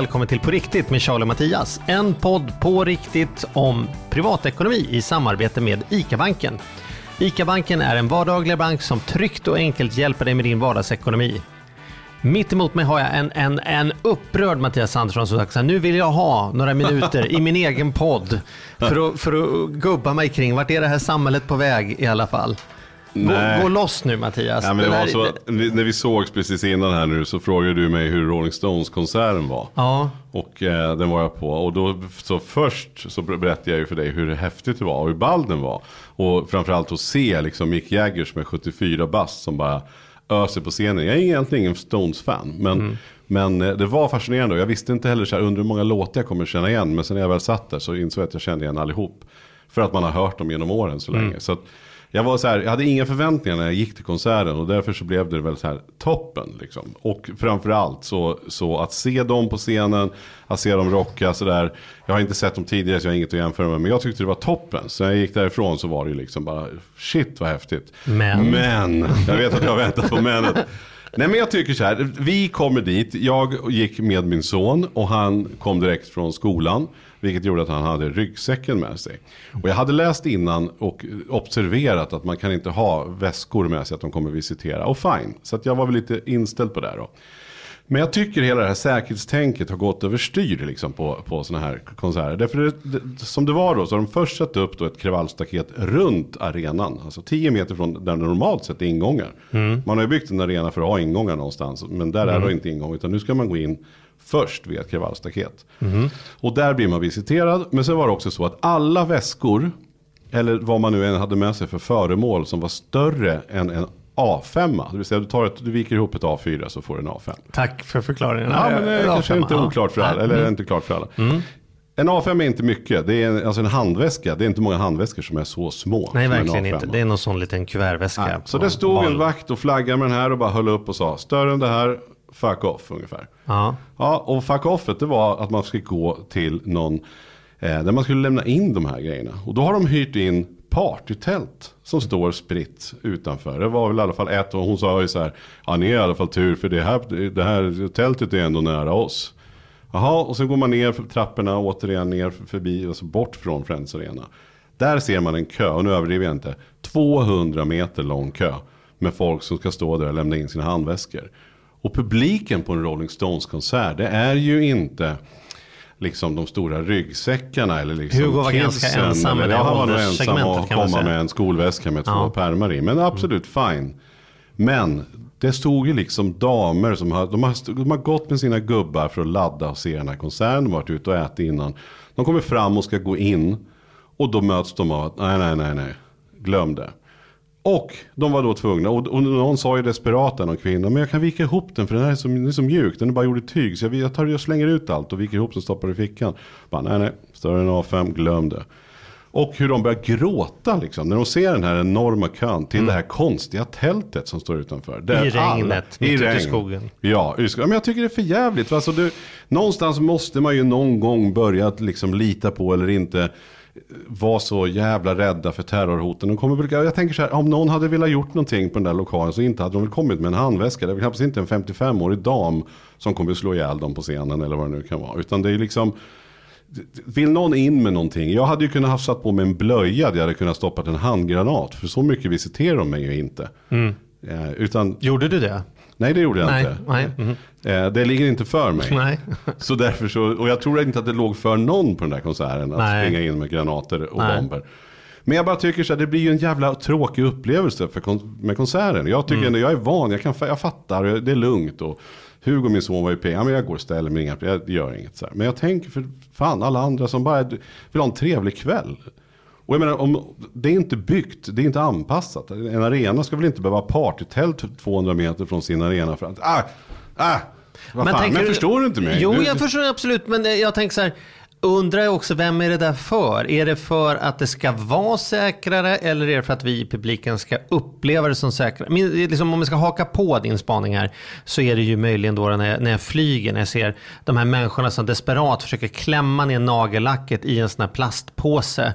Välkommen till På riktigt med Charlie och Mattias. En podd på riktigt om privatekonomi i samarbete med ICA-banken. ICA-banken är en vardaglig bank som tryggt och enkelt hjälper dig med din vardagsekonomi. Mitt emot mig har jag en, en, en upprörd Mattias Andersson som sagt nu vill jag ha några minuter i min egen podd för att, för att gubba mig kring vart är det här samhället på väg i alla fall. Gå, gå loss nu Mattias. Ja, men det Det så, när vi sågs precis innan här nu så frågade du mig hur Rolling Stones-konserten var. Ja, Och eh, den var jag på. Och då, så först så berättade jag ju för dig hur häftigt det var och hur ball den var. Och framförallt att se liksom Mick Jaggers med 74 bast som bara öser på scenen. Jag är egentligen ingen Stones-fan. Men, men eh, det var fascinerande och jag visste inte heller så här under hur många låtar jag kommer känna igen. Men sen när jag väl satt där så insåg jag att jag kände igen allihop. För att man har hört dem genom åren så länge. Så att, jag var så här, jag hade inga förväntningar när jag gick till konserten och därför så blev det väl så här toppen liksom. Och framförallt så, så att se dem på scenen, att se dem rocka sådär. Jag har inte sett dem tidigare så jag har inget att jämföra med. Men jag tyckte det var toppen. Så när jag gick därifrån så var det ju liksom bara shit vad häftigt. Men. Men, jag vet att jag har väntat på menet. Nej men jag tycker så här, vi kommer dit, jag gick med min son och han kom direkt från skolan. Vilket gjorde att han hade ryggsäcken med sig. Och jag hade läst innan och observerat att man kan inte ha väskor med sig att de kommer visitera. Och fine, så jag var väl lite inställd på det då. Men jag tycker hela det här säkerhetstänket har gått överstyr liksom på, på sådana här konserter. Därför det, det, som det var då så har de först satt upp då ett kravallstaket runt arenan. Alltså 10 meter från där det normalt sett är ingångar. Man har ju byggt en arena för att ha ingångar någonstans. Men där är det inte ingång utan nu ska man gå in först via ett kravallstaket. Och där blir man visiterad. Men sen var det också så att alla väskor, eller vad man nu än hade med sig för föremål som var större än en A5. Det vill säga du, tar ett, du viker ihop ett A4 så får du en A5. tack för förklaringen. Ja, men det är kanske inte ja. oklart för alla. Eller Mm. inte klart för alla. En A5 är inte mycket. Det är en, alltså en handväska. Det är inte många handväskor som är så små. Nej, verkligen A5. inte. Det är någon sån liten kuvertväska. Så det stod en vakt och flaggade med den här och bara höll upp och sa större än det här, fuck off ungefär. Ja. Ja, och fuck offet det var att man skulle gå till någon eh, där man skulle lämna in de här grejerna. Och då har de hyrt in partytält som står spritt utanför. Det var väl i alla fall ett och hon sa ju så här, ja ni är i alla fall tur för det här, det här tältet är ändå nära oss. Jaha, och sen går man ner för trapporna återigen ner förbi, alltså bort från Friends Arena. Där ser man en kö, och nu överdriver jag inte, 200 meter lång kö. Med folk som ska stå där och lämna in sina handväskor. Och publiken på en Rolling Stones-konsert, det är ju inte liksom de stora ryggsäckarna eller liksom Hugo var ganska ensam med eller- det ja, han var nog ensam och komma med en skolväska med två Ja. pärmar i. Men absolut fine. Men det stod ju liksom damer som har, de har, de har gått med sina gubbar för att ladda och se den här konserten. De har varit ute och ätit innan. De kommer fram och ska gå in. Och då möts de av att nej, nej, nej, nej. Glöm det. Och de var då tvungna, och, och någon sa ju desperat någon kvinna, men jag kan vika ihop den för den här är så, den är så mjuk, den är bara gjord i tyg. Så jag, jag tar och slänger ut allt och viker ihop och stoppar i fickan. Bara, nej, nej, större än A5, glöm det. Och hur de börjar gråta liksom, när de ser den här enorma kön till det här konstiga tältet som står utanför. Där I regnet, mitt ute i skogen. Ja, i skogen. men jag tycker det är för jävligt. Alltså, du, någonstans måste man ju någon gång börja att liksom lita på eller inte vara så jävla rädda för terrorhoten. De kommer, jag tänker så här, om någon hade velat gjort någonting på den där lokalen så inte hade de väl kommit med en handväska. Det är väl knappast inte en 55-årig dam som kommer slå ihjäl dem på scenen eller vad det nu kan vara. Utan det är liksom, vill någon in med någonting? Jag hade ju kunnat ha satt på mig en blöja där jag hade kunnat stoppat en handgranat. För så mycket visiterar de mig ju inte. Eh, utan, Gjorde du det? Nej det gjorde jag Nej. inte. Nej. Mhm. Eh, det ligger inte för mig. Nej. Så därför så, och jag tror inte att det låg för någon på den där konserten att Nej. springa in med granater och Nej. bomber. Men jag bara tycker så här, det blir ju en jävla tråkig upplevelse för kon- med konserten. Jag tycker Mm. ändå, jag är van, jag, kan, jag fattar, det är lugnt. Och Hugo min son var ju p, ja men jag går och ställer mig, jag gör inget så här. Men jag tänker för fan alla andra som bara vill ha en trevlig kväll. Och jag menar, om, det är inte byggt, det är inte anpassat. En arena ska väl inte behöva ha partytält 200 meter från sin arena för att, ah, ah, vad fan, tänker men förstår du inte mig? Jo, du, jag förstår absolut. Men jag tänker så här. Undrar jag också, vem är det där för? Är det för att det ska vara säkrare eller är det för att vi i publiken ska uppleva det som säkrare? Men, liksom, om vi ska haka på din spaning här så är det ju möjligen då när jag, när jag flyger, när jag ser de här människorna som desperat försöker klämma ner nagellacket i en sån här plastpåse.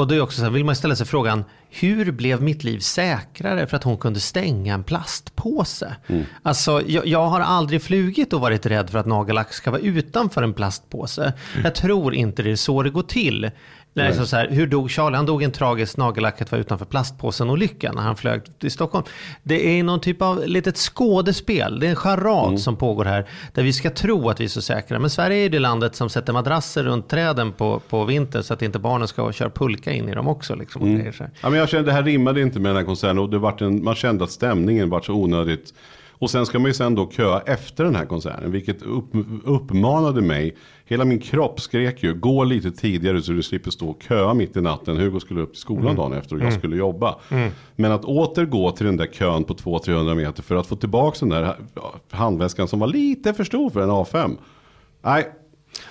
Och då är också så här, vill man ställa sig frågan, hur blev mitt liv säkrare för att hon kunde stänga en plastpåse? Alltså, jag, jag har aldrig flugit och varit rädd för att nagellack ska vara utanför en plastpåse. Jag tror inte det är så det går till. Är så så här, hur dog Charlie? Han dog en tragisk nagellacket var utanför plastpåsen olyckan när han flög till Stockholm. Det är någon typ av litet skådespel. Det är en charad som pågår här. Där vi ska tro att vi är så säkra. Men Sverige är ju det landet som sätter madrasser runt träden på, på vintern. Så att inte barnen ska köra pulka in i dem också. Liksom, här. Ja, men jag kände det här rimmade inte med den här konserten och det vart en, man kände att stämningen var så onödigt. Och sen ska man ju sen då köa efter den här konserten, vilket upp, uppmanade mig. Hela min kropp skrek ju, gå lite tidigare så du slipper stå och köa mitt i natten. Hugo skulle upp till skolan dagen efter och jag skulle jobba. Men att återgå till den där kön på 200-300 meter för att få tillbaka den där handväskan som var lite för stor för en A5. Nej,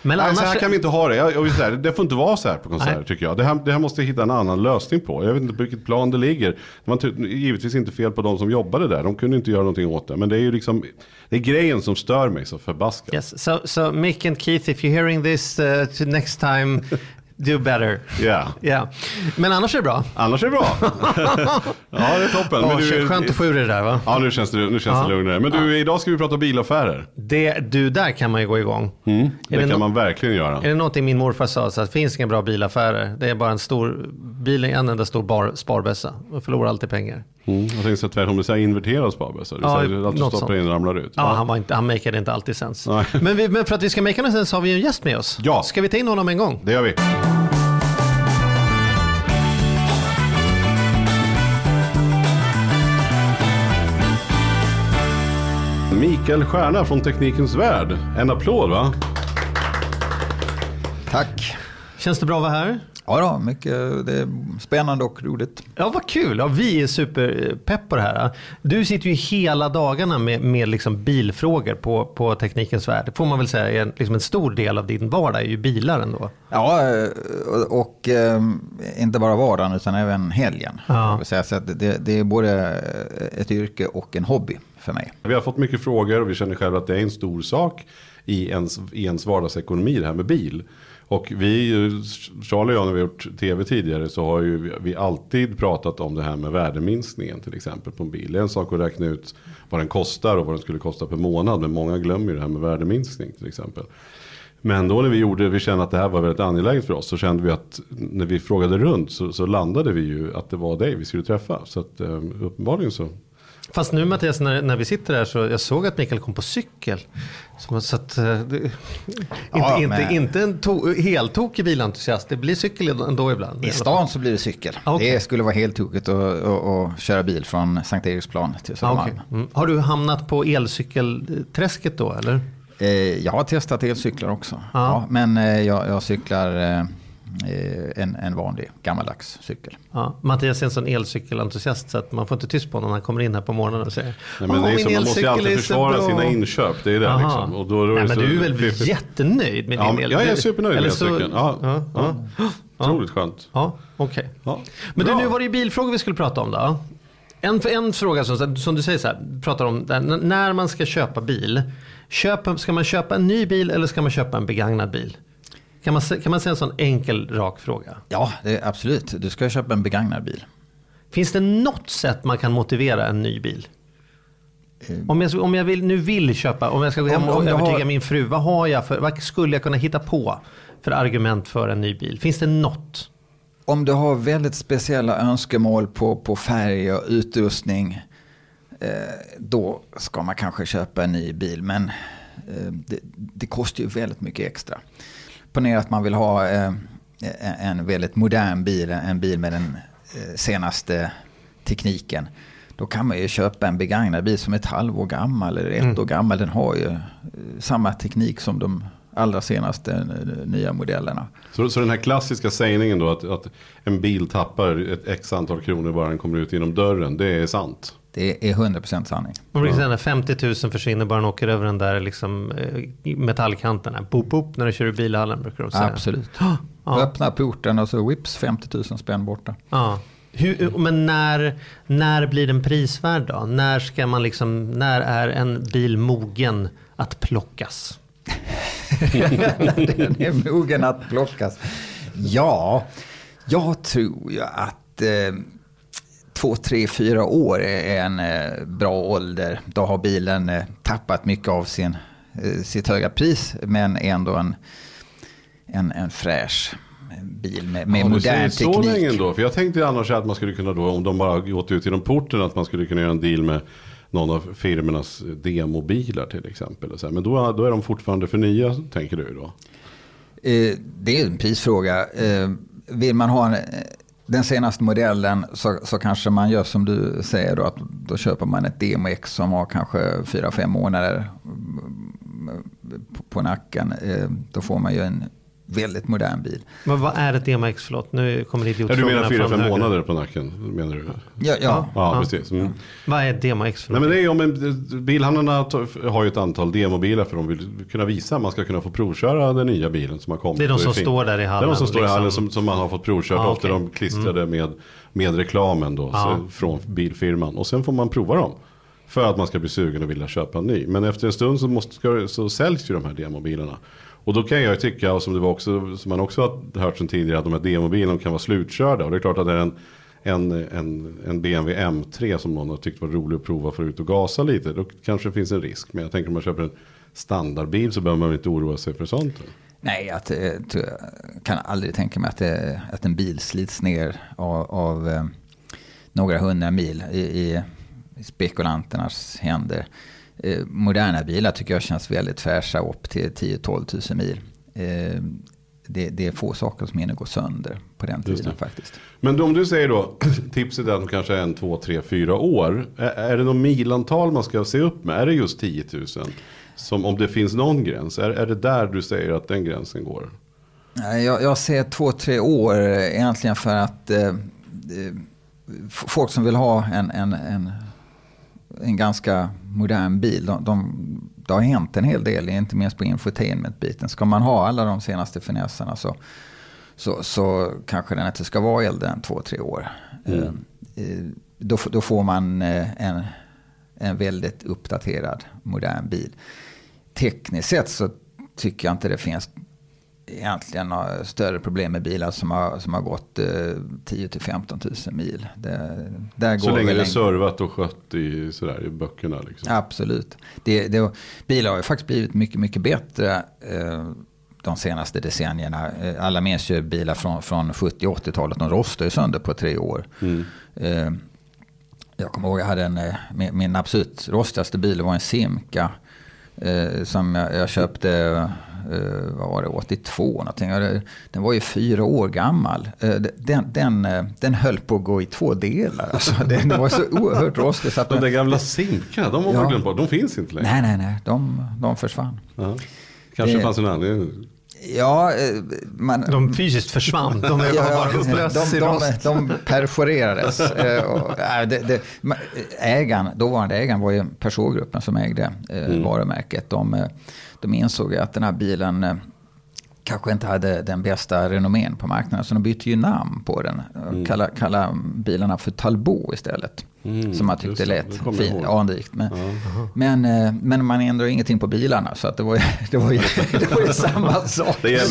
Men Nej, så här annars... kan vi inte ha det. Jag, jag säga, det får inte vara så här på konserter Nej. tycker jag. Det här, det här måste jag hitta en annan lösning på. Jag vet inte på vilket plan det ligger. Man ty- givetvis inte fel på de som jobbade där. De kunde inte göra någonting åt det. Men det är ju liksom, det är grejen som stör mig så förbaskat. Yes, so, so Mick and Keith, if you're hearing this uh, next time, do better. Ja. Yeah. Men annars är det bra. Annars är det bra. ja, det är toppen. Åh, du, skönt att få ur det där va? Ja, nu känns det, nu känns Ja. det lugnare. Men du, idag ska vi prata bilaffärer. Det, du, där kan man ju gå igång. Mm, Är det, det kan nå- man verkligen göra. Är det någonting min morfar sa, så att det finns inga bra bilaffärer. Det är bara en stor bil, en enda stor bar, sparbössa. Man förlorar alltid pengar. Mm. Jag tänkte säga tvärtom, det här inverterad sparbössa. Det Ja, att du stoppar in och ramlar ut. Ja, han, var inte, han makeade inte alltid sens. Men, vi, men för att vi ska make något sens har vi en gäst med oss. Ja. Ska vi ta in honom en gång? Det gör vi. Mikael Stjärna från Teknikens Värld. En applåd va? Tack. Känns det bra att vara här? Ja då, mycket, det är spännande och roligt. Ja, vad kul. Ja, vi är superpepp på det här. Du sitter ju hela dagarna med, med liksom bilfrågor på, på Teknikens Värld. Det får man väl säga är en, liksom en stor del av din vardag är ju bilar ändå. Ja, eh, och, och eh, inte bara vardagen utan även helgen. Ja. Säga. Så det, det är både ett yrke och en hobby för mig. Vi har fått mycket frågor och vi känner själva att det är en stor sak i ens, i ens vardagsekonomi det här med bil. Och vi, Charlie och jag när vi har gjort tv tidigare så har ju vi alltid pratat om det här med värdeminskningen till exempel på en bil. Det är en sak att räkna ut vad den kostar och vad den skulle kosta per månad. Men många glömmer ju det här med värdeminskning till exempel. Men då när vi gjorde, vi kände att det här var väldigt angeläget för oss. Så kände vi att när vi frågade runt så, så landade vi ju att det var dig vi skulle träffa. Så att eh, uppenbarligen så Fast nu Mattias, när, när vi sitter här så jag såg att Mikael kom på cykel. Så, så att, eh, det, inte, Ja, inte, inte en to, heltokig bilentusiast. Det blir cykel ändå ibland. I stan så blir det cykel. Okej. Det skulle vara helt tokigt att, att, att köra bil från Sankt Eriksplan till Ah, Södermalm. okej. mm. Har du hamnat på elcykelträsket då eller? Eh, jag har testat elcyklar också. Ja. Ja, men eh, jag, jag cyklar en, en vanlig gammaldags cykel. Ja, Mattias är en sån elcykelentusiast så att man får inte tyst på honom när han kommer in här på morgonen och säger Nej, men det är "Åh, så, man måste ju elcykel alltid försvara bra." sina inköp. Det är det Aha. liksom. Och då, då är Nej, det men så du är väl fiffigt. jättenöjd med Ja, din el? jag är supernöjd med så- elcykeln. Ja, ja, ja. Otroligt skönt. Ja, okej. Ja. Men du, nu var det ju bilfrågor vi skulle prata om då. En, en fråga som, som du säger så här, pratar om där, när man ska köpa bil. Köpa, ska man köpa en ny bil eller ska man köpa en begagnad bil? Kan man, kan man säga en sån enkel, rak fråga? Ja, absolut. Du ska köpa en begagnad bil. Finns det något sätt man kan motivera en ny bil? Om jag, om jag vill, nu vill köpa, om jag ska gå hem och om övertyga har- min fru, vad har jag för, vad skulle jag kunna hitta på för argument för en ny bil? Finns det något? Om du har väldigt speciella önskemål på, på färg och utrustning. Eh, då ska man kanske köpa en ny bil. Men eh, det, det kostar ju väldigt mycket extra. Ponera att man vill ha eh, en väldigt modern bil. En bil med den eh, senaste tekniken. Då kan man ju köpa en begagnad bil som är ett halvår gammal eller ett år gammal. Den har ju eh, samma teknik som de allra senaste nya modellerna. Så, så den här klassiska sägningen då att, att en bil tappar ett x antal kronor bara den kommer ut genom dörren. Det är sant. Det är 100% sanning. Man brukar säga att 50 000 försvinner bara den åker över den där liksom, eh, metallkanten. Här. Boop, boop, när du kör i bilhallen brukar de säga. Absolut. Ja. Öppna porten och så whips 50 000 spänn borta. Ja. Hur, men när, när blir den prisvärd då? När, ska man liksom, när är en bil mogen att plockas? den är mogen att plockas. Ja, jag tror ju att eh, två, tre, fyra år är en eh, bra ålder. Då har bilen eh, tappat mycket av sin, eh, sitt höga pris men ändå en, en, en fräsch bil med, med Ja, modern säger så länge teknik. då. För jag tänkte annars att man skulle kunna då, om de bara gått ut genom porten, att man skulle kunna göra en deal med någon av firmornas demobilar till exempel. Men då, då är de fortfarande för nya, tänker du då? Eh, det är en prisfråga. Eh, vill man ha en, den senaste modellen så, så kanske man gör som du säger då, att då köper man ett DMX som har kanske 4-5 månader på, på nacken. Eh, då får man ju en väldigt modern bil. Men vad är ett DMX? Förlåt, nu kommer Ja, du idiotfrågorna menar fyra, fem månader på nacken? Menar du? Ja, ja. Ja, precis. Mm. Vad är ett DMX för Nej, men det är om en, bilhandlarna har ju ett antal demobilar för de vill kunna visa att man ska kunna få provköra den nya bilen som har kommit. Det är de som fin- står där i Det är hallen, de som står i liksom. hallen som, som man har fått provköra. Ah, Ofta är okej. de klistrade med, med reklamen då, Ja. så, från bilfirman. Och sen får man prova dem. För att man ska bli sugen och vilja köpa en ny. Men efter en stund så, måste, så säljs ju de här demobilarna. Och då kan jag tycka, och som, det var också, som man också har hört sedan tidigare, att de här demobilarna kan vara slutkörda. Och det är klart att det är en, en, en, en BMW M3 som någon har tyckt var rolig att prova för att ut och gasa lite. Då kanske det finns en risk. Men jag tänker om man köper en standardbil så behöver man inte oroa sig för sånt. Nej, jag eh, kan aldrig tänka mig att, det, att en bil slits ner av, av eh, några hundra mil i, i spekulanternas händer. Eh, moderna bilar tycker jag känns väldigt fräscha upp till 10-12 000 mil. Eh, det, det är få saker som hinner gå sönder på den tiden faktiskt. Men om du säger då, tipset är att de kanske är en, två, tre, fyra år. Är, är det något milantal man ska se upp med? Är det just 10 000? Som om det finns någon gräns. Är, är det där du säger att den gränsen går? Jag, jag ser två, tre år egentligen för att eh, eh, folk som vill ha en, en, en, en ganska modern bil, de, de, det har hänt en hel del, inte minst på infotainment-biten. Ska man ha alla de senaste finesserna så, så, så kanske den inte ska vara äldre än två, tre år. Eh, eh, Då, då får man eh, en, en väldigt uppdaterad modern bil. Tekniskt sett så tycker jag inte det finns egentligen några större problem med bilar som har, som har gått eh, 10 till 15 000 mil. Det, där Så går länge det är servat och skött i, sådär, i böckerna. Liksom. Absolut. Det, det, bilar har ju faktiskt blivit mycket, mycket bättre eh, de senaste decennierna. Eh, alla minns ju bilar från, från 70 och 80-talet. De rostade ju sönder på tre år. Eh, jag kommer ihåg jag hade en, eh, min, min absolut rostigaste bil var en Simca. Eh, som jag, jag köpte, eh, vad var det, 82 någonting. Den var ju fyra år gammal. Eh, den, den, eh, den höll på att gå i två delar. Alltså, den var så oerhört rostig. Så att De den, där gamla Simca, de har Ja. glömt bort. De finns inte längre. Nej, nej, nej. De, de försvann. Ja. Kanske Det- fanns en anledning. Ja, man... De fysiskt försvann. De är Ja, bara de, de, de perforerades. Och, äh, det, det, ma- ägaren, dåvarande ägaren var ju Peugeot-gruppen som ägde eh, varumärket. De, de insåg att den här bilen eh, kanske inte hade den bästa renommén på marknaden. Så de bytte ju namn på den. Mm. Kalla, kalla bilarna för Talbot istället. som man tyckte lät fint, anrikt. Men, men, eh, men man ändrade ingenting på bilarna. Så att det, var ju, det, var ju, det var ju samma sak. Det inte.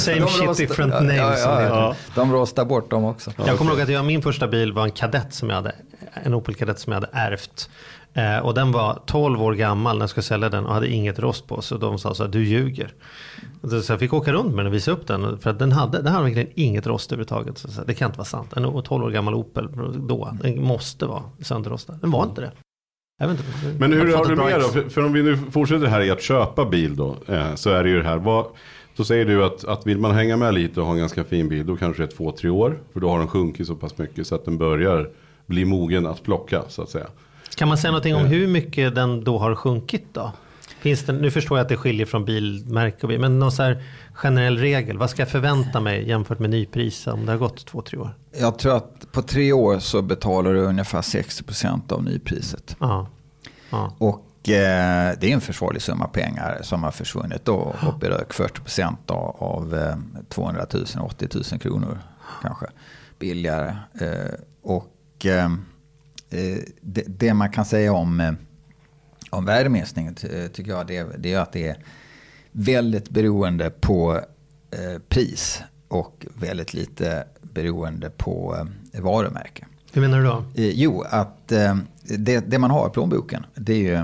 Same shit, rostar- different ja, names, Ja, ja, ja. De rostar bort dem också. Jag kommer ihåg att jag, min första bil var en kadett som jag hade, en Opel kadett som jag hade ärvt. Eh, och den var 12 år gammal när jag skulle sälja den och hade inget rost på. Så de sa så här, du ljuger. Så jag fick åka runt med den och visa upp den. För att den hade, den hade verkligen inget rost överhuvudtaget. Så sa, det kan inte vara sant. En 12 år gammal Opel då, den måste vara sönderrostad. Den var inte det. Inte. Men hur har du med då? För, för om vi nu fortsätter här i att köpa bil då. Eh, så är det ju det här. Vad, då säger du att, att vill man hänga med lite och ha en ganska fin bil. Då kanske det är två, tre år. För då har den sjunkit så pass mycket så att den börjar bli mogen att plocka så att säga. Kan man säga någonting om hur mycket den då har sjunkit då? Finns det, nu förstår jag att det skiljer från bilmärke och bil, men någon så här generell regel. Vad ska jag förvänta mig jämfört med nypris om det har gått två, tre år? Jag tror att på tre år så betalar du ungefär 60% av nypriset. Ja. ja. Och eh, det är en försvarlig summa pengar som har försvunnit då. Upp i rök 40% av, av eh, 200 000, 80 000 kronor kanske billigare. Eh, och eh, eh, det, det man kan säga om, eh, om värdeminskningen ty- tycker jag det, det är att det är väldigt beroende på eh, pris och väldigt lite beroende på eh, varumärke. Hur menar du då? Eh, jo, att eh, det, det man har i plånboken det är ju,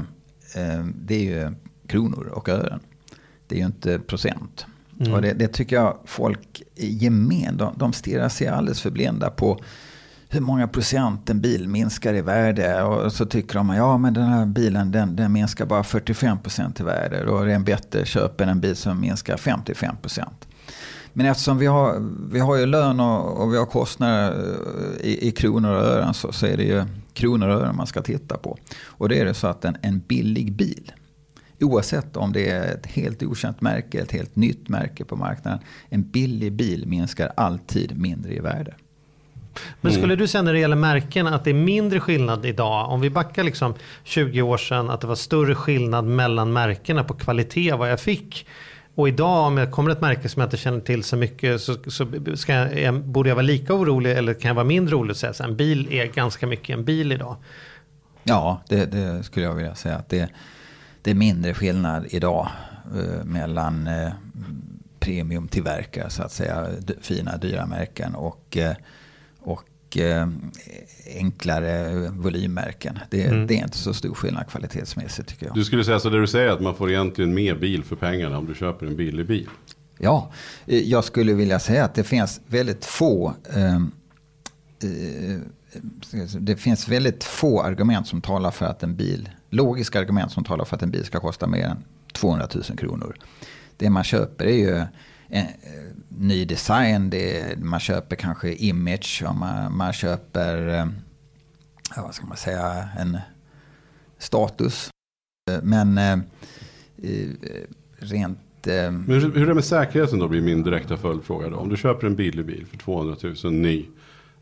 eh, det är ju kronor och ören. Det är ju inte procent. Och det, det tycker jag folk i gemen, de, de stirrar sig alldeles för blinda på hur många procent en bil minskar i värde. Och så tycker de att ja, men den här bilen den, den minskar bara 45 procent i värde. Då är det en bättre köp än en bil som minskar 55 procent. Men eftersom vi har, vi har ju lön och, och vi har kostnader eh, i, i kronor och ören så, så är det ju kronor och ören man ska titta på. Och det är det så att en, en billig bil, oavsett om det är ett helt okänt märke, ett helt nytt märke på marknaden, en billig bil minskar alltid mindre i värde. Men skulle du säga när det gäller märken att det är mindre skillnad idag? Om vi backar liksom 20 år sedan att det var större skillnad mellan märkena på kvalitet vad jag fick. Och idag om jag kommer ett märke som jag inte känner till så mycket så, så ska jag, borde jag vara lika orolig eller kan jag vara mindre orolig att en bil är ganska mycket en bil idag. Ja, det, det skulle jag vilja säga. att det, det är mindre skillnad idag eh, mellan eh, premiumtillverkare, så att säga, fina dyra märken och, eh, och eh, enklare volymmärken. Det, det är inte så stor skillnad kvalitetsmässigt tycker jag. Du skulle säga så det du säger att man får egentligen mer bil för pengarna om du köper en billig bil. Ja, eh, jag skulle vilja säga att det finns väldigt få eh, eh, det finns väldigt få argument som talar för att en bil, logiska argument som talar för att en bil ska kosta mer än 200 000 kronor. Det man köper är ju eh, ny design, det är, man köper kanske image, och man, man köper, eh, vad ska man säga, en status. Eh, Men eh, eh, rent eh, Men hur, hur är det med säkerheten då blir min direkta följdfråga då. Om du köper en billig bil för 200 000 ny.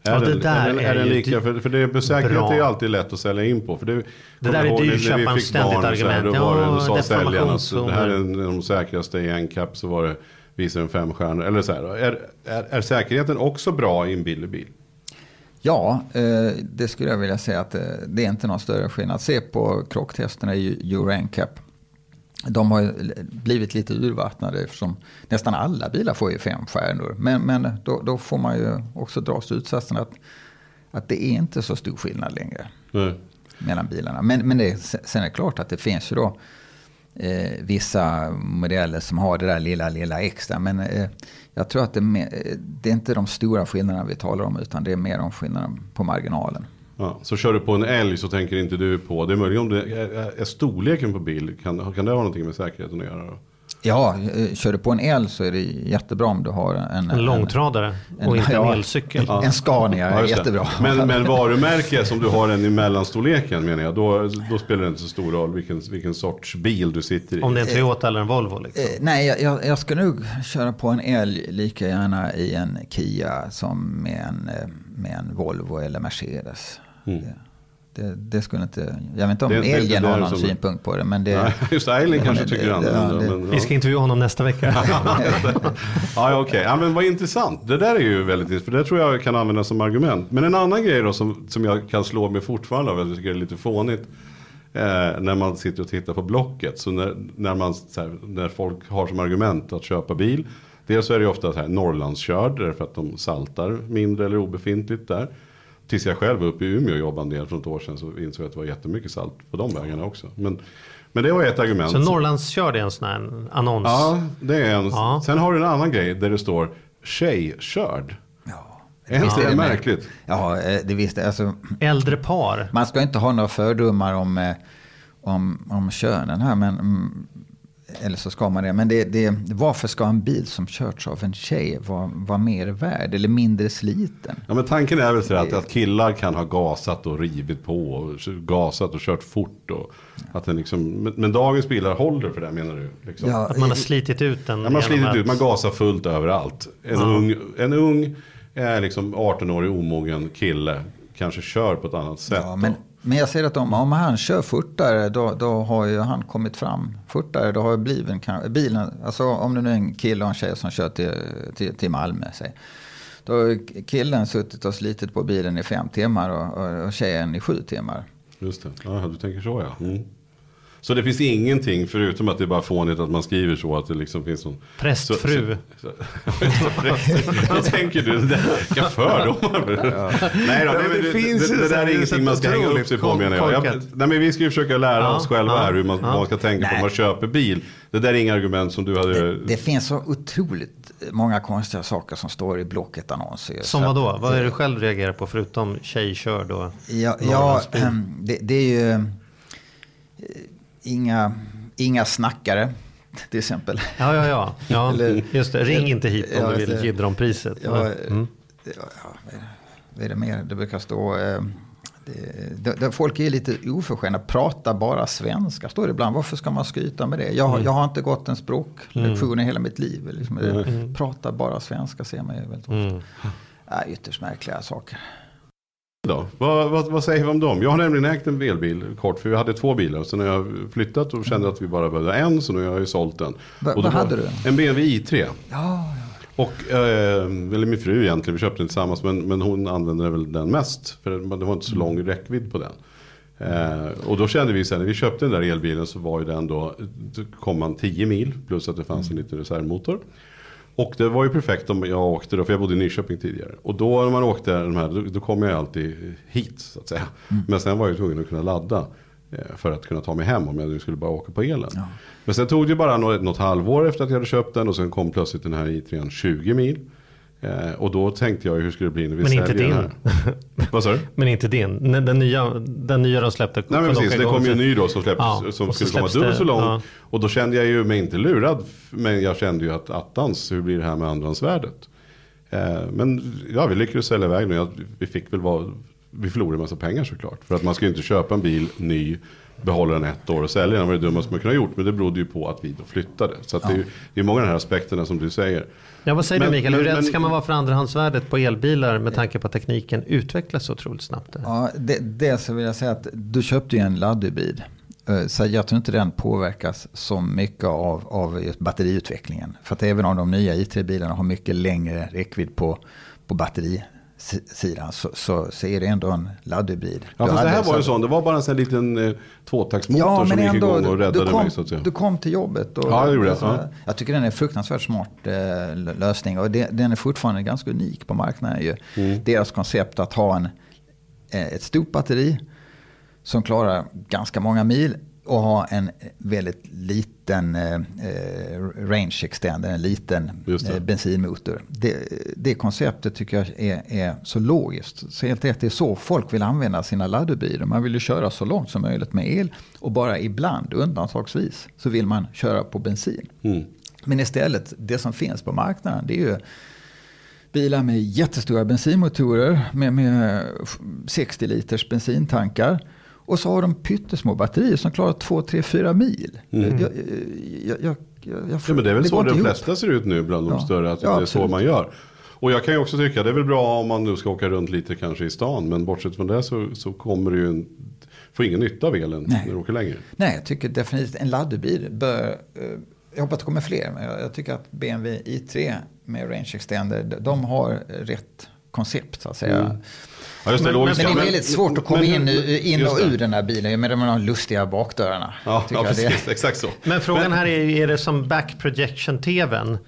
Är Ja, det den, där är den, är är den lika, för, för det, säkerhet bra. är ju alltid lätt att sälja in på. För det, Det där är dyrköparens fick ständigt barn och så här, argument. Då, var det, Ja, då sa säljaren att det här är de säkraste i en cap så var det visar en fem stjärnor. Eller så här, är, är, är säkerheten också bra i en billig bil? Ja, eh, det skulle jag vilja säga att eh, det är inte någon större skillnad. Se på krocktesterna i Euro NCAP. De har blivit lite urvattnade eftersom nästan alla bilar får ju fem stjärnor. Men, men då, då får man ju också dra slutsatsen att, att det är inte så stor skillnad längre Nej. mellan bilarna. Men, men det, sen är det klart att det finns ju då eh, vissa modeller som har det där lilla, lilla extra. Men eh, jag tror att det är, mer, eh, det är inte de stora skillnaderna vi talar om utan det är mer om skillnaden på marginalen. Ja, så kör du på en älg så tänker inte du på, det är möjligt om det är, är storleken på bil, kan, kan det ha någonting med säkerheten att göra då? Ja, eh, kör du på en el så är det jättebra om du har en, En långtradare och inte en elcykel. En, en Scania är det. jättebra. Men, men varumärke som du har en i mellanstorleken menar jag, då, då spelar det inte så stor roll vilken, vilken sorts bil du sitter i. Om det är en Toyota eller en Volvo. Liksom. Eh, nej, jag, jag, ska nog köra på en älg lika gärna i en Kia som med en, eh, med en Volvo eller Mercedes. Mm. Det, det, skulle inte, jag vet inte om Det- där har någon som- synpunkt på det. Men det, Nej, just Eileen kanske det- tycker annorlunda. ja, Vi ska intervjua honom nästa vecka. Ja, ja okej. Ja, men vad intressant. Det där är ju väldigt intressant. För det tror jag kan användas som argument. Men en annan grej då som, som jag kan slå mig fortfarande av. Jag tycker det är lite fånigt. Eh, när man sitter och tittar på Blocket. Så när, när, man, så här, när folk har som argument att köpa bil. Dels så är det ju ofta så här Norrlandskörd. Därför att de saltar mindre eller obefintligt där. Tills jag själv var uppe i Umeå och jobbade en del för ett år sedan. Så insåg jag att det var jättemycket salt på de vägarna också. Men, men det var ett argument. Så Norrlandskörd är en sån här annons. Ja, det är en. Ja. Sen har du en annan grej där det står tjejkörd. ja, Är inte det är märkligt? Ja, eh, det visste alltså, Äldre par. Man ska inte ha några fördomar om, eh, om, om könen här, men mm, eller så ska man det. Men det, det, varför ska en bil som körts av en tjej vara, vara mer värd eller mindre sliten? Ja, men tanken är väl så att, att killar kan ha gasat och rivit på. Och gasat och kört fort. Och att den liksom, men, men dagens bilar håller för det menar du? Liksom. Ja, Att man har slitit ut den. Ja, man har slitit ut, man gasar fullt överallt. En, ung, en ung, eh, liksom 18-årig omogen kille kanske kör på ett annat sätt. Ja, men, då men jag ser att om, om han kör fortare då, då har ju han kommit fram fortare. Då har ju bilen, kan- bilen, alltså om det nu är en kille och en tjej som kör till, till, till Malmö. Säg. Då har killen suttit och slitit på bilen i fem timmar och, och, och tjejen i sju timmar. Just det, ja, du tänker så ja. Mm. Så det finns ingenting förutom att det är bara fånigt att man skriver så att det liksom finns någon Prästfru. Så, Vad tänker du? Vilka fördomar. Nej då, Ja, det, men det det, finns det, det så där är ingenting man ska hänga upp sig på menar jag. jag nej, men vi ska ju försöka lära Ja, oss själva ja, här hur man, ja. man ska tänka på när man köper bil. Det där är inga argument som du hade. Det, det finns så otroligt många konstiga saker som står i Blocket-annonser. Som Så vad att- då? Vad är det du själv reagerar på förutom tjej kör då? Ja, ja ehm, det, det är ju inga, inga snackare till exempel. Ja, ja, ja. ja Eller- just det. Ring inte hit om Ja, du vill jiddra om priset. Ja, Mm. ja, vad är det- mer? Det brukar stå... Eh, det, det, folk är lite oförskämda, pratar bara svenska. Står det ibland, varför ska man skryta med det? Jag, jag har inte gått en språklektion i hela mitt liv. Liksom, det, Pratar bara svenska ser man ju väldigt ofta. Mm. Ja, ytterst märkliga saker. Då? Vad, vad, vad säger vi om dem? Jag har nämligen ägt en elbil kort, för vi hade två bilar. Sen har jag flyttat och kände att vi bara behövde en, så nu har jag ju sålt den. Va- vad hade du? En BMW i3. Ja, Och, eh, eller min fru egentligen, vi köpte den tillsammans, men, men hon använde väl den mest. För det var inte så lång räckvidd på den. Eh, och då kände vi sen när vi köpte den där elbilen så var ju den då, då kom man 10 mil plus att det fanns en liten reservmotor. Och det var ju perfekt om jag åkte då, för jag bodde i Nyköping tidigare. Och då när man åkte de här, då, då kom jag alltid hit så att säga. Men sen var jag tvungen att kunna ladda. eh, För att kunna ta mig hem om jag nu skulle bara åka på elen. Men sen tog det bara något, något halvår efter att jag hade köpt den. Och sen kom plötsligt den här i3 20 mil. Eh, och då tänkte jag hur skulle det bli när vi Men inte säljer den din. Vad sa du? Men inte din. Den, nya, den nya de släppte. Nej men precis, det kom ju en ny då som, släpptes, Ja, som skulle komma släpps dubbelt så lång. ja. Och då kände jag ju mig inte lurad. Men jag kände ju att attans, hur blir det här med andrahandsvärdet? Eh, men ja, vi lyckades sälja iväg nu. Vi fick väl vara, vi förlorade en massa pengar såklart. För att man ska ju inte köpa en bil ny, behålla den ett år och sälja den. var det dummaste man kunde ha gjort. Men det berodde ju på att vi då flyttade. Så att det, är, det är många av de här aspekterna som du säger. Ja, vad säger Men- du Mikael? Hur rädd ska man vara för andrahandsvärdet på elbilar med tanke på att tekniken utvecklas så otroligt snabbt? Ja, det, det så vill jag säga att du köpte ju en laddhybrid. Eh, Så jag tror inte den påverkas så mycket av, av just batteriutvecklingen. För att även om de nya i3-bilarna har mycket längre räckvidd på, på batterisidan så, så, så är det ändå en laddhybrid. Ja, fast det här var ju sån, det var bara en sån liten eh, tvåtaktsmotor Ja, som gick ändå, igång och räddade kom, mig så att säga. du kom till jobbet. Och, Ja, det gjorde jag. Ja. Jag tycker den är en fruktansvärt smart eh, lösning. Och det, den är fortfarande ganska unik på marknaden. Ju. Mm. Deras koncept att ha en, eh, ett stort batteri som klarar ganska många mil och ha en väldigt liten eh, eh, range extender, en liten eh, bensinmotor. Det, det konceptet tycker jag är, är så logiskt. Så helt rätt, det är så folk vill använda sina laddhybrider. Man vill ju köra så långt som möjligt med el och bara ibland, undantagsvis, så vill man köra på bensin. Mm. Men istället, det som finns på marknaden, det är ju bilar med jättestora bensinmotorer med, med 60 liters bensintankar. Och så har de pyttesmå batterier som klarar 2, 3, 4 mil. Jag, jag, jag, jag, jag, Mm. Ja, men det är väl går så de flesta ser ut nu bland de Ja. större. Att Ja, det är så absolut. man gör. Och jag kan ju också tycka det är väl bra om man nu ska åka runt lite kanske i stan. Men bortsett från det så, så kommer du ju får ingen nytta av elen Nej. när du åker längre. Nej, jag tycker definitivt en laddhybrid bör... eh, Jag hoppas att det kommer fler, men jag jag tycker att BMW i3 med range extender, de- de har rätt koncept så att säga. Mm. Ja, just det, Men-. Men det är väldigt svårt att komma men- in, in och ur den här bilen med de här lustiga bakdörrarna. Ja, ja precis. Exakt så. Men frågan här är, är det som back projection tvn?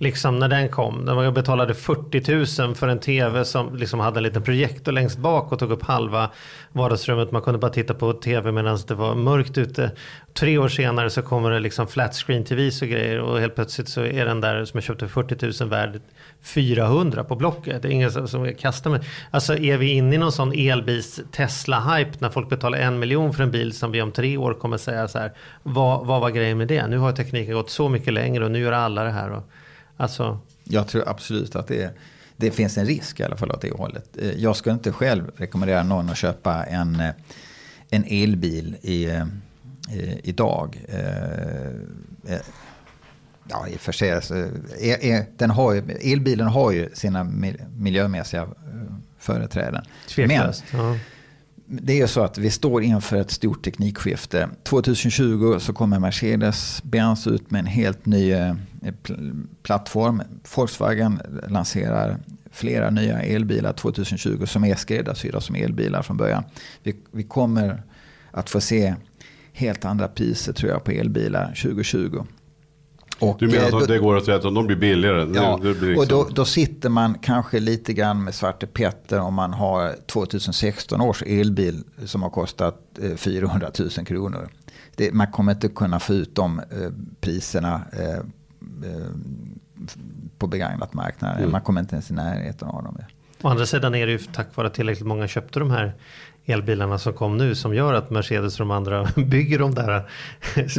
Liksom när den kom. När man betalade 40 000 för en tv som liksom hade en liten projektor längst bak och tog upp halva vardagsrummet. Man kunde bara titta på tv medan det var mörkt ute. Tre år senare så kommer det liksom flat screen TVs och grejer och helt plötsligt så är den där som jag köpte för 40 000 värd 400 på Blocket. Det är ingen som kastar mig. Alltså är vi inne i någon sån elbils Tesla-hype när folk betalar en miljon för en bil som vi om tre år kommer säga så här. Vad, vad var grejen med det? Nu har tekniken gått så mycket längre och nu gör alla det här. Och, alltså. Jag tror absolut att det, det finns en risk i alla fall åt det hållet. Eh, jag skulle inte själv rekommendera någon att köpa en, eh, en elbil i, i, eh, idag. Ja, i och för sig. Är, den har ju, elbilen har ju sina miljömässiga företräden. Tveklöst. Men. Det är så att vi står inför ett stort teknikskifte. 2020 så kommer Mercedes-Benz ut med en helt ny eh, plattform. Volkswagen lanserar flera nya elbilar 2020 som är skräddarsydda som elbilar från början. Vi, vi kommer att få se helt andra priser tror jag på elbilar 2020. Och, du menar att eh, det går att säga att de blir billigare? Ja, det blir liksom... och då, då, sitter man kanske lite grann med Svarte Petter om man har 2016 års elbil som har kostat 400 000 kronor. Det, man kommer inte kunna få ut de eh, priserna eh, eh, på begagnat marknaden. Mm. Man kommer inte ens i närheten av dem. Å andra sidan är det ju tack vare att tillräckligt många köpte de här elbilarna som kom nu som gör att Mercedes och de andra bygger de där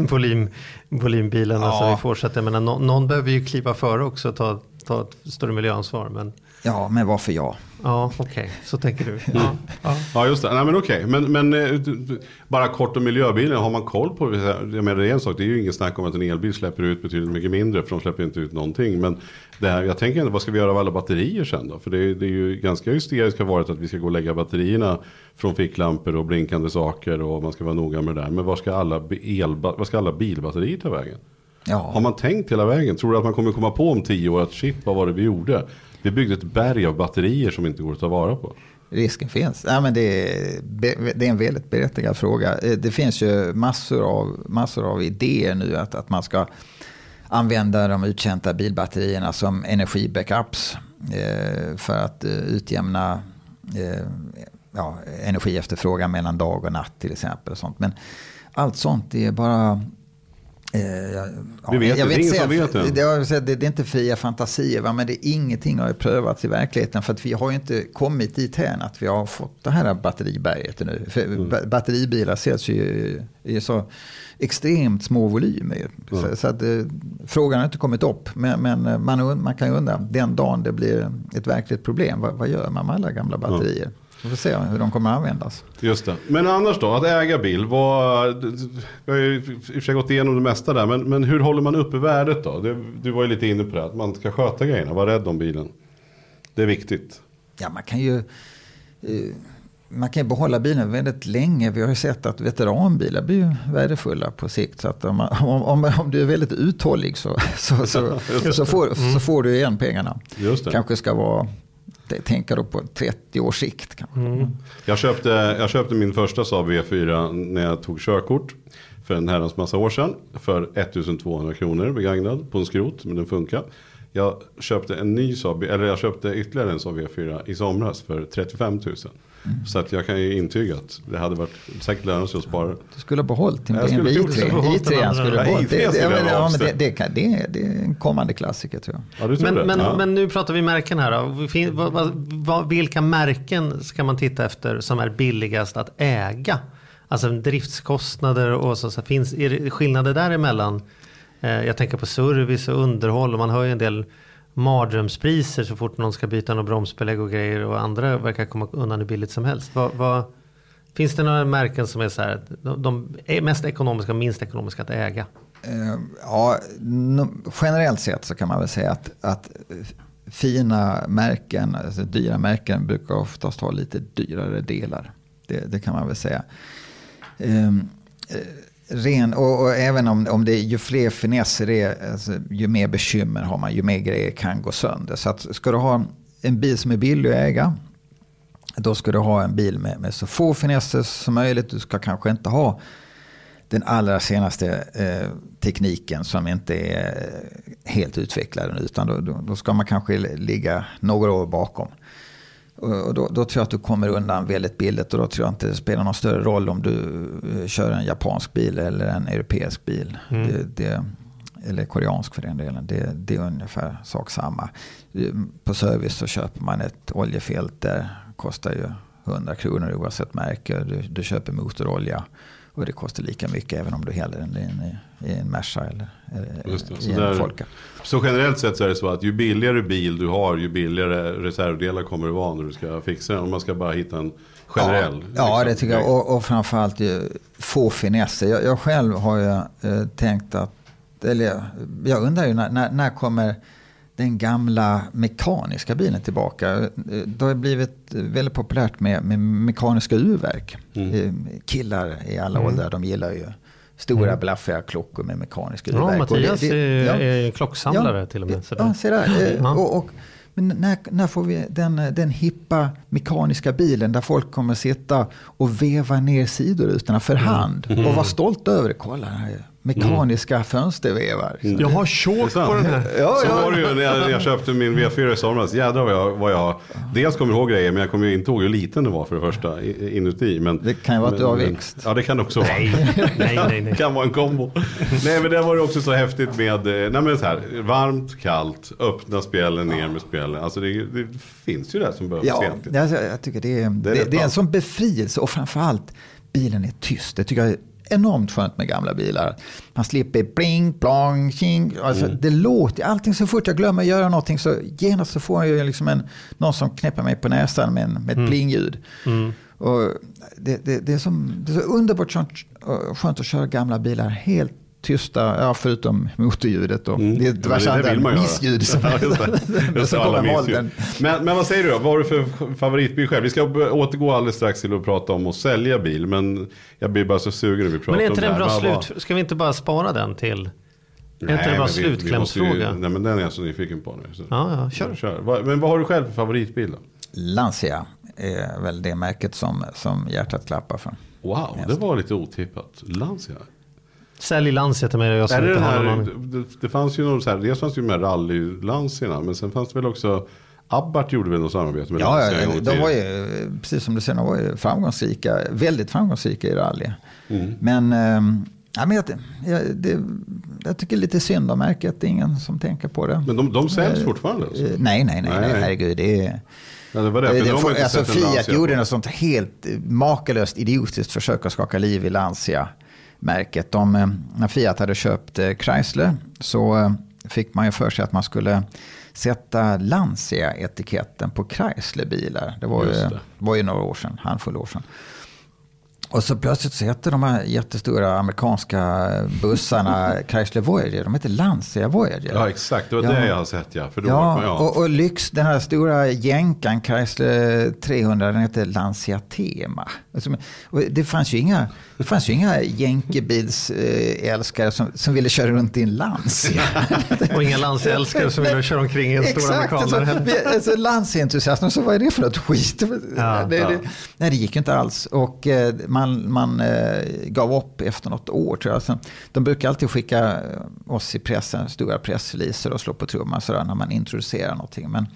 volym, volymbilarna ja. så vi fortsätter. Jag menar, någon, någon behöver ju kliva före också och ta, ta ett större miljöansvar. Men... Ja, men varför jag? Ja, okej, okay. så tänker du. Ja, ja. ja just det. Nej, men okej, okay. men, men eh, bara kort om miljöbilen, har man koll på det? Jag menar, det är en sak, det är ju ingen snack om att en elbil släpper ut betydligt mycket mindre, för de släpper inte ut någonting. Men det här, jag tänker ändå, vad ska vi göra av alla batterier sen då? För det, det är ju ganska hysteriskt har varit att vi ska gå och lägga batterierna från ficklampor och blinkande saker och man ska vara noga med det där. Men var ska alla, el, vad ska alla bilbatterier ta vägen? Ja. Har man tänkt hela vägen? Tror du att man kommer komma på om tio år att shit, vad var det vi gjorde? Vi byggde ett berg av batterier som inte går att ta vara på. Risken finns. Ja, men det, är, det är en väldigt berättigad fråga. Eh, det finns ju massor av, massor av idéer nu att, att man ska använda de uttjänta bilbatterierna som energibackups eh, för att eh, utjämna eh, ja, energiefterfrågan mellan dag och natt till exempel. Och sånt. Men allt sånt är bara ja, vi vet jag det, vet, det. Det, det. det är inte fria fantasier, va? men det är ingenting har prövats i verkligheten. För att vi har ju inte kommit dit hän att vi har fått det här batteriberget nu. För mm. Batteribilar säljs ju i så extremt små volymer. Mm. Så, så, att, eh, frågan har inte kommit upp. Men, men eh, man, man, kan ju undra, den dagen det blir ett verkligt problem, vad, vad gör man med alla gamla batterier? Mm. Vi får se hur de kommer att användas. Just det. Men annars då, att äga bil. Vad, vi har ju i och för sig gått igenom det mesta där. Men, men hur håller man uppe värdet då? Det, du var ju lite inne på det. Att man ska sköta grejerna, vara rädd om bilen. Det är viktigt. Ja, man kan ju... Eh, man kan behålla bilen väldigt länge. Vi har ju sett att veteranbilar blir värdefulla på sikt. Så att om, man, om, om, du är väldigt uthållig så, så, så, så, får, så får du igen pengarna. Just det. Kanske ska vara tänka då på 30 års sikt. Mm. Jag, köpte, jag köpte min första Saab V4 när jag tog körkort för en herrans massa år sedan. För 1200 kronor begagnad på en skrot, men den funkar. Jag köpte en ny Saab, eller jag köpte ytterligare en Saab V4 i somras för 35 000. Mm. Så att jag kan ju intyga att det hade varit säkert lönande att spara. Du skulle ha behållit din BMW i3. I3 skulle ha behållit. Det, det, det, det, det, är en kommande klassiker tror jag. Ja, men, men, ja. men nu pratar vi märken här då. Vilka märken ska man titta efter som är billigast att äga? Alltså driftskostnader och så. så finns, är det skillnader däremellan? Eh, jag tänker på service och underhåll och man hör ju en del mardrömspriser så fort någon ska byta något bromsbelägg och grejer och andra verkar komma undan hur billigt som helst. Vad, vad, finns det några märken som är så här, de de mest ekonomiska och minst ekonomiska att äga? Eh, ja, generellt sett så kan man väl säga att, att fina märken, alltså dyra märken brukar oftast ha lite dyrare delar. Det, det kan man väl säga. Ehm, eh, Ren, och, och, även om, om det är ju fler finesser det är, alltså, ju mer bekymmer har man, ju mer grejer kan gå sönder. Så att ska du ha en bil som är billig att äga, då ska du ha en bil med, med så få finesser som möjligt. Du ska kanske inte ha den allra senaste eh, tekniken som inte är helt utvecklad utan då, då, då, ska man kanske ligga några år bakom. Och då, då, tror jag att du kommer undan väldigt billigt och då tror jag inte det spelar någon större roll om du eh, kör en japansk bil eller en europeisk bil. Mm. Det, det, eller koreansk för den delen. Det, det, är ungefär sak samma. På service så köper man ett oljefilter. Kostar ju 100 kronor oavsett märke. Du, du köper motorolja. Och det kostar lika mycket även om du häller den i, i en Merca eller, eller i en där, Folka. Så generellt sett så är det så att ju billigare bil du har ju billigare reservdelar kommer det vara när du ska fixa den. Om man ska bara hitta en generell. Ja, liksom, ja det tycker jag. Och, och framförallt ju, få finesser. Jag, jag själv har ju eh, tänkt att, eller jag undrar ju när, när, när kommer den gamla mekaniska bilen tillbaka. Det har blivit väldigt populärt med, med mekaniska urverk. Mm. Eh, killar i alla mm. åldrar, de gillar ju stora mm. blaffiga klockor med mekaniska urverk. Ja, Mattias det, det, är, ja, är klocksamlare ja, till och med. Så ja, se där. Ja. Och, och, men när, när får vi den, den hippa mekaniska bilen där folk kommer sitta och veva ner sidorutorna för mm. hand mm. och vara stolta över det. Kolla, här mekaniska mm. fönstervevar. Mm. Jag har tjåk på den här. Ja, så ja. var det ju när jag, när jag köpte min V4 i somras. Jädrar vad jag, vad jag dels kommer ihåg grejer men jag kommer inte ihåg hur liten det var för det första inuti. Men, det kan ju vara att du har växt. Ja det kan det också vara. Nej, nej, nej. Det kan vara en kombo. nej men det var det också så häftigt med, eh, nej men så här, varmt, kallt, öppna spjällen, ner med spjällen. Alltså det, det finns ju det som behövs ja, egentligen. Jag, jag tycker det är, det, är, det, det är en sån befrielse och framförallt bilen är tyst. Det tycker jag enormt skönt med gamla bilar. Man slipper bling, plong, tjing. Alltså, mm. Det låter, allting så fort jag glömmer göra någonting så genast så får jag liksom en, någon som knäpper mig på näsan med, en, med ett mm. plingljud. Mm. Och det, det, det, är som, det är så underbart skönt, skönt att köra gamla bilar helt tysta, ja, förutom motorljudet och mm. det är diverse andra missljud. Som ja, just alla missljud. Men, men vad säger du då? Vad har du för favoritbil själv? Vi ska återgå alldeles strax till att prata om att sälja bil. Men jag blir bara så sugen när vi pratar om det Men är inte det en bra slut? Ska vi inte bara spara den till? Är inte det bara slutklämsfråga? Nej men den är jag så nyfiken på nu. Så. Ja, ja, kör. kör. Men vad har du själv för favoritbil då? Lancia är väl det märket som, som hjärtat klappar för. Wow, det var lite otippat. Lancia. Sälj Lancia till mig. Jag är det, här, det, det, fanns ju någon så här, dels fanns det ju med rally-Lancierna. Men sen fanns det väl också Abbart gjorde väl något samarbete med ja, Lancia Ja, de var ju, precis som du säger, de var ju framgångsrika. Väldigt framgångsrika i rally. Mm. Men, äh, ja, men jag, jag, det, jag tycker lite synd om märket. Det är ingen som tänker på det. Men de, de säljs äh, fortfarande? Alltså. Nej, nej, nej, nej, nej, herregud. Det är, Ja, det var det, det, det alltså Fiat gjorde något sånt helt makalöst idiotiskt försök att skaka liv i Lancia märket. De, eh, när Fiat hade köpt eh, Chrysler så eh, fick man ju för sig att man skulle sätta Lancia-etiketten på Chrysler-bilar. Det var, ju, det. var ju några år sedan, handfull år sedan. Och så plötsligt så hette de här jättestora amerikanska bussarna Chrysler Voyager, de heter Lancia Voyager. Ja exakt, det var ja. det jag har sett ja. För då ja, ja. Och, och lyx, den här stora jänkan Chrysler 300, den heter Lancia Tema. Alltså, det fanns ju inga, det fanns ju inga jänkebilsälskare som, som ville köra runt i en Lancia. och inga Lancia-älskare som ville köra omkring i en stor amerikanare. Alltså, alltså Lancia-entusiaster, så vad är det för något skit? Ja, det, det, nej, det gick ju inte alls. Och eh, man man, man eh, gav upp efter något år tror jag. Sen, de brukar alltid skicka oss i pressen stora pressreleaser och slå på trumman sådär när man introducerar någonting. Men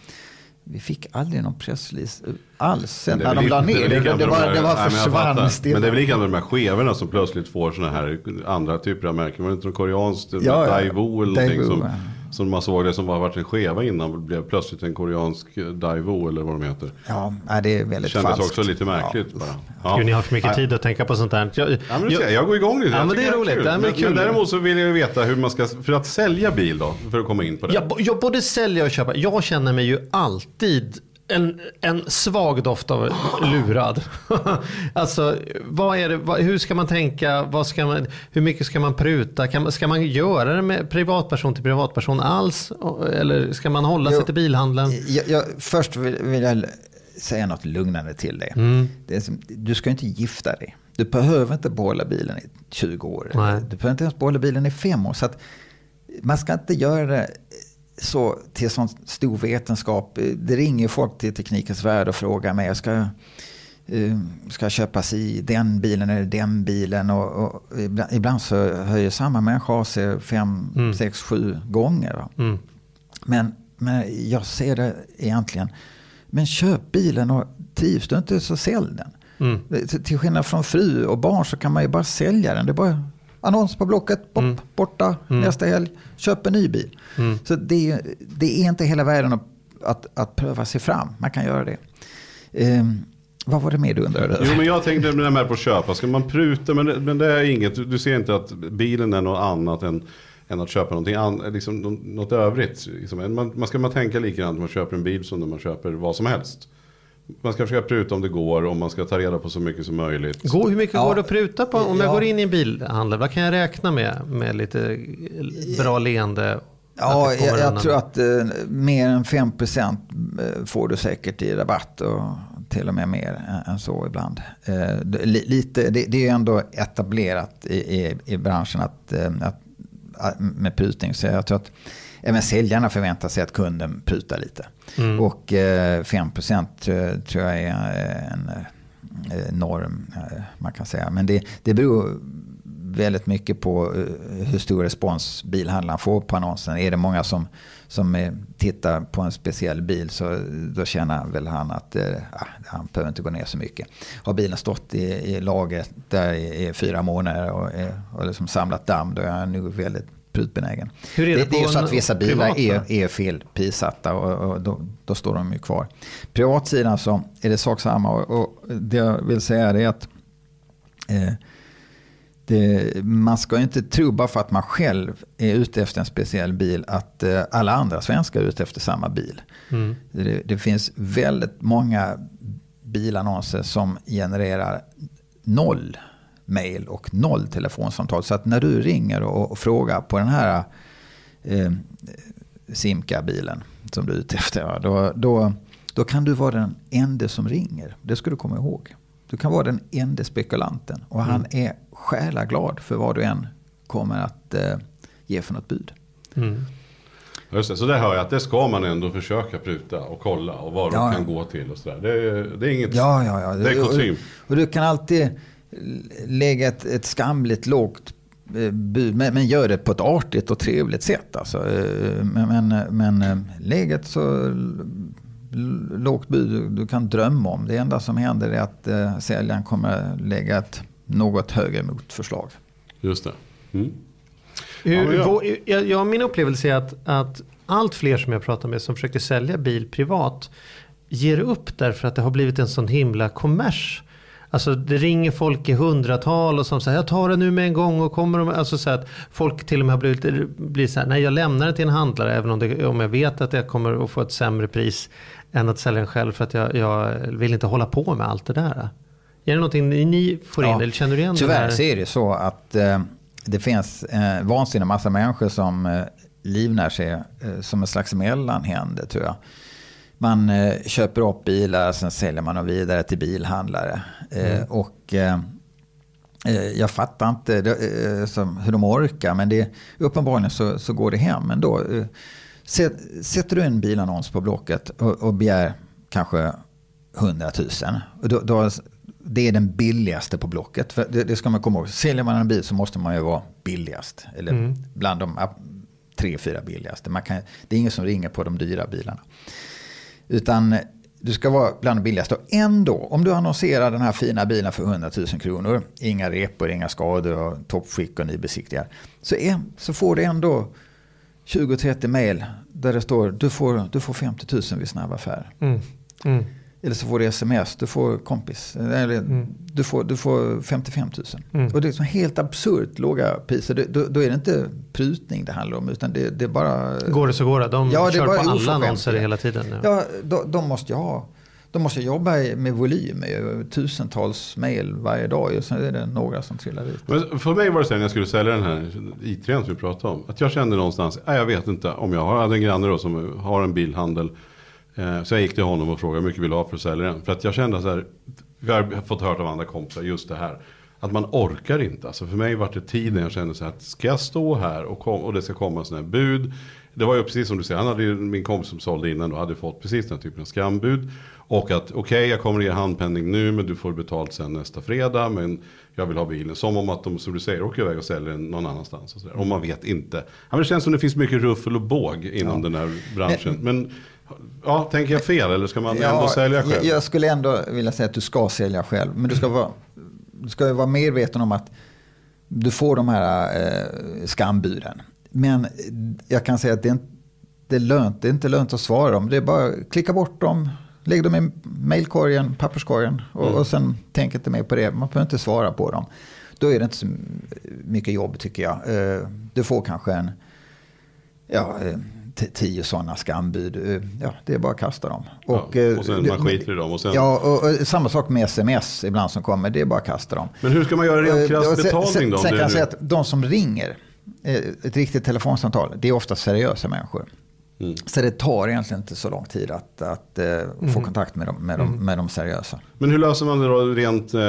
vi fick aldrig någon pressrelease alls sen när de la ner det. Det, det, var, det var försvann Men det är väl likadant med de här skevorna som plötsligt får sådana här andra typer av märken. Var det inte något koreanskt? Ja, ja, Daiwo eller någonting som som man såg det som har varit en skeva innan blev plötsligt en koreansk Daivo eller vad de heter. Ja, det är väldigt Kändes falskt. också lite märkligt ja. bara. Ja. Gud, ni har för mycket tid att tänka på sånt här. Jag, ja, men jag, jag går igång lite. Ja, men det är roligt. Det är men, men däremot så vill jag veta hur man ska, för att sälja bil då, för att komma in på det. Jag, jag både sälja och köpa. Jag känner mig ju alltid en, en svag doft av lurad. alltså, vad är det, vad, hur ska man tänka? Vad ska man, hur mycket ska man pruta? Kan, ska man göra det med privatperson till privatperson alls? Eller ska man hålla sig till bilhandeln? Jag, jag, först vill, vill, jag säga något lugnande till dig. Mm. Som, du ska inte gifta dig. Du behöver inte behålla bilen i 20 år. Nej. Du behöver inte ens behålla bilen i 5 år. Så att man ska inte göra det så till sån stor vetenskap. Det ringer folk till Teknikens Värld och frågar mig. Jag ska, eh, ska köpas i den bilen eller den bilen. Och, och ibland, ibland så höjer samma människa av sig fem, Mm. sex, sju gånger. Mm. Men, men jag ser det egentligen. Men köp bilen och trivs du inte så sälj den. Mm. Till- skillnad från fru och barn så kan man ju bara sälja den. Det bara annons på Blocket, pop, Mm. borta, nästa helg, köp en ny bil. Mm. Så det, är- det är inte hela världen att, att, att pröva sig fram. Man kan göra det. Ehm, vad var det mer du undrade? Jo men jag tänkte med det här på att köpa, ska man pruta? Men det, men det är inget, du, du ser inte att bilen är något annat än, än att köpa någonting an, liksom, nå- något övrigt. Liksom. Man, man ska man tänka likadant när man köper en bil som när man köper vad som helst. Man ska försöka pruta om det går och man ska ta reda på så mycket som möjligt. Gå, hur mycket Ja. går det att pruta på? Om jag Ja. går in i en bilhandel, vad kan jag räkna med? Med lite bra leende? Ja, jag, jag tror att eh, mer än 5% eh, får du säkert i rabatt och till och med mer än, så ibland. Eh, lite, det, det är ju ändå etablerat i, i, i branschen att, eh, att, att, med prutning. Så jag tror att även säljarna förväntar sig att kunden prutar lite. Mm. Och eh, 5% tror, jag är eh, en eh, norm eh, man kan säga. Men det, det beror väldigt mycket på eh, hur stor respons bilhandlaren får på annonsen. Är det många som, som eh, tittar på en speciell bil så då känner väl han att eh, ah, han behöver inte gå ner så mycket. Har bilen stått i, i lager där i, i fyra månader och, eh, och liksom samlat damm då är han nog väldigt prutbenägen. Hur är det det, det är ju så att vissa bilar är, är fel prissatta och, och då, då står de ju kvar. Privatsidan så är det sak samma och, och det jag vill säga är att eh, det, man ska ju inte tro bara för att man själv är ute efter en speciell bil att eh, alla andra svenskar är ute efter samma bil. Mm. Det, det finns väldigt många bilannonser som genererar noll mail och noll telefonsamtal. Så att när du ringer och, och frågar på den här eh, Simca-bilen som du är ute efter, då, då, då kan du vara den enda som ringer. Det ska du komma ihåg. Du kan vara den enda spekulanten och han är själaglad för vad du än kommer att eh, ge för något bud. Mm. Just det, så där hör jag att det ska man ändå försöka pruta och kolla och vad Ja. de kan gå till och sådär. Det, är- det är inget, Ja, ja, ja. det är kutym. Och, och du kan alltid lägga ett, ett skamligt lågt eh, bud, men, men gör det på ett artigt och trevligt sätt. Alltså. Eh, Men, men, men eh, lägg ett så lågt bud du, du kan drömma om. Det enda som händer är att eh, säljaren kommer lägga ett något högre motförslag. Just det. Mm. Hur, Ja, jag, jag, min upplevelse är att, att allt fler som jag pratar med som försöker sälja bil privat ger upp därför att det har blivit en sån himla kommers. Alltså det ringer folk i hundratal och som säger jag tar det nu med en gång och kommer de, alltså så att folk till och med har blivit, blir så här, nej jag lämnar det till en handlare även om, det, om jag vet att jag kommer att få ett sämre pris än att sälja den själv för att jag, jag vill inte hålla på med allt det där. Är det någonting ni- får in Ja, eller känner du igen det Tyvärr så är det så att eh, det finns eh, vansinnig massa människor som eh, livnär sig eh, som en slags mellanhänder tror jag. Man eh, köper upp bilar, sen säljer man dem vidare till bilhandlare. Eh, och eh, jag fattar inte hur de orkar, men det, uppenbarligen så, så går det hem ändå. Sätt, sätter du en bilannons på Blocket och, och begär kanske 100 000. Och då, då, det är den billigaste på Blocket. För det, det ska man komma ihåg. Säljer man en bil så måste man ju vara billigast. Eller bland de tre, fyra billigaste. Man kan, det är ingen som ringer på de dyra bilarna. Utan du ska vara bland de billigaste. Och ändå, om du annonserar den här fina bilen för 100 000 kronor. Inga repor, inga skador och toppskick och nybesiktigad. Så, är, så får du ändå 20-30 mail där det står du får, du får 50 000 vid snabb affär. Mm. Mm. Eller så får du sms, du får kompis. Eller du, får, du får 55 000. Mm. Och det är så helt absurt låga priser. Det, då, då är det inte prutning det handlar om. Utan det, det är bara... Går det så går det. De Ja, det kör bara på alla annonser hela tiden. Ja. Ja, de, de måste ju ha... De måste jobba med volym, med tusentals mail varje dag. Och sen är det några som trillar ut. Men för mig var det så här när jag skulle sälja den här i3 som vi pratade om. Att jag kände någonstans, nej, jag vet inte om jag har, jag hade en granne då som har en bilhandel. Eh, Så jag gick till honom och frågade hur mycket vill du ha för att sälja den. För att jag kände så här, vi har fått höra av andra kompisar just det här. att man orkar inte. Alltså för mig var det tiden jag kände så här att ska jag stå här och, kom, och det ska komma sådana här bud. Det var ju precis som du säger, han hade ju, min kompis som sålde innan då hade fått precis den typen av skambud. Och att okej okay, jag kommer ge handpenning nu men du får betalt sen nästa fredag. Men jag vill ha bilen. Som om att de som du säger åker iväg och säljer den någon annanstans. Och, så där. och man vet inte. Men det känns som det finns mycket ruffel och båg inom ja. den här branschen. Men ja, tänker jag fel eller ska man ja, ändå sälja själv? Jag skulle ändå vilja säga att du ska sälja själv. Men du ska vara, du ska vara medveten om att du får de här eh, skambuden. Men jag kan säga att det är, inte, det är, lönt, det är inte lönt att svara dem. Det är bara att klicka bort dem, lägg dem i mailkorgen, papperskorgen och, mm. och sen tänk inte mer på det. Man behöver inte svara på dem. Då är det inte så mycket jobb tycker jag. Eh, du får kanske en ja, eh, tio sådana skambud. Eh, ja, det är bara att kasta dem. Och, ja, och sen man skiter i dem. Och sen... Ja, och, och, samma sak med sms ibland som kommer. Det är bara att kasta dem. Men hur ska man göra rent krasst betalning sen, då? Sen kan jag säga att de som ringer, ett riktigt telefonsamtal, det är ofta seriösa människor. Mm. Så det tar egentligen inte så lång tid att, att mm. få kontakt med de, med, de, mm. med de seriösa. Men hur löser man det då rent eh,